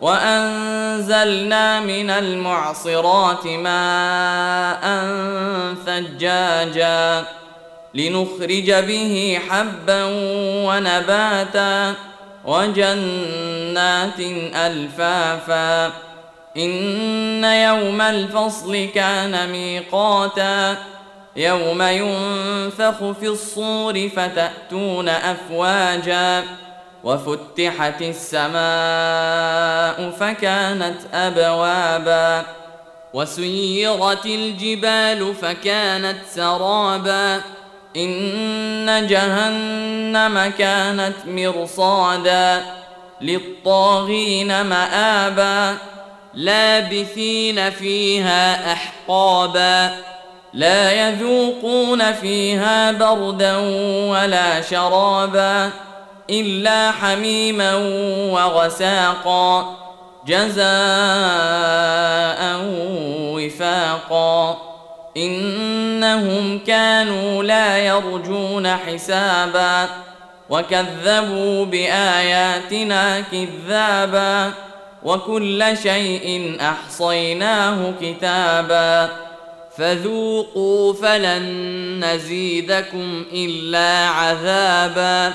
وأنزلنا من المعصرات ماء ثجاجا لنخرج به حبا ونباتا وجنات ألفافا إن يوم الفصل كان ميقاتا يوم ينفخ في الصور فتأتون أفواجا وفتحت السماء فكانت أبوابا وسيرت الجبال فكانت سرابا إن جهنم كانت مرصادا للطاغين مآبا لابثين فيها أحقابا لا يذوقون فيها بردا ولا شرابا إلا حميما وغساقا جزاء وفاقا. إنهم كانوا لا يرجون حسابا وكذبوا بآياتنا كذابا. وكل شيء أحصيناه كتابا. فذوقوا فلن نزيدكم إلا عذابا.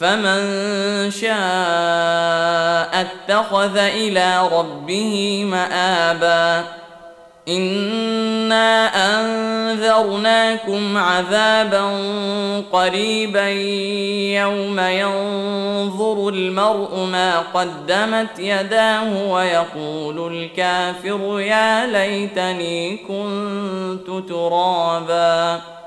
فمن شاء اتخذ إلى ربه مآبا. إنا أنذرناكم عذابا قريبا يوم ينظر المرء ما قدمت يداه ويقول الكافر يا ليتني كنت ترابا.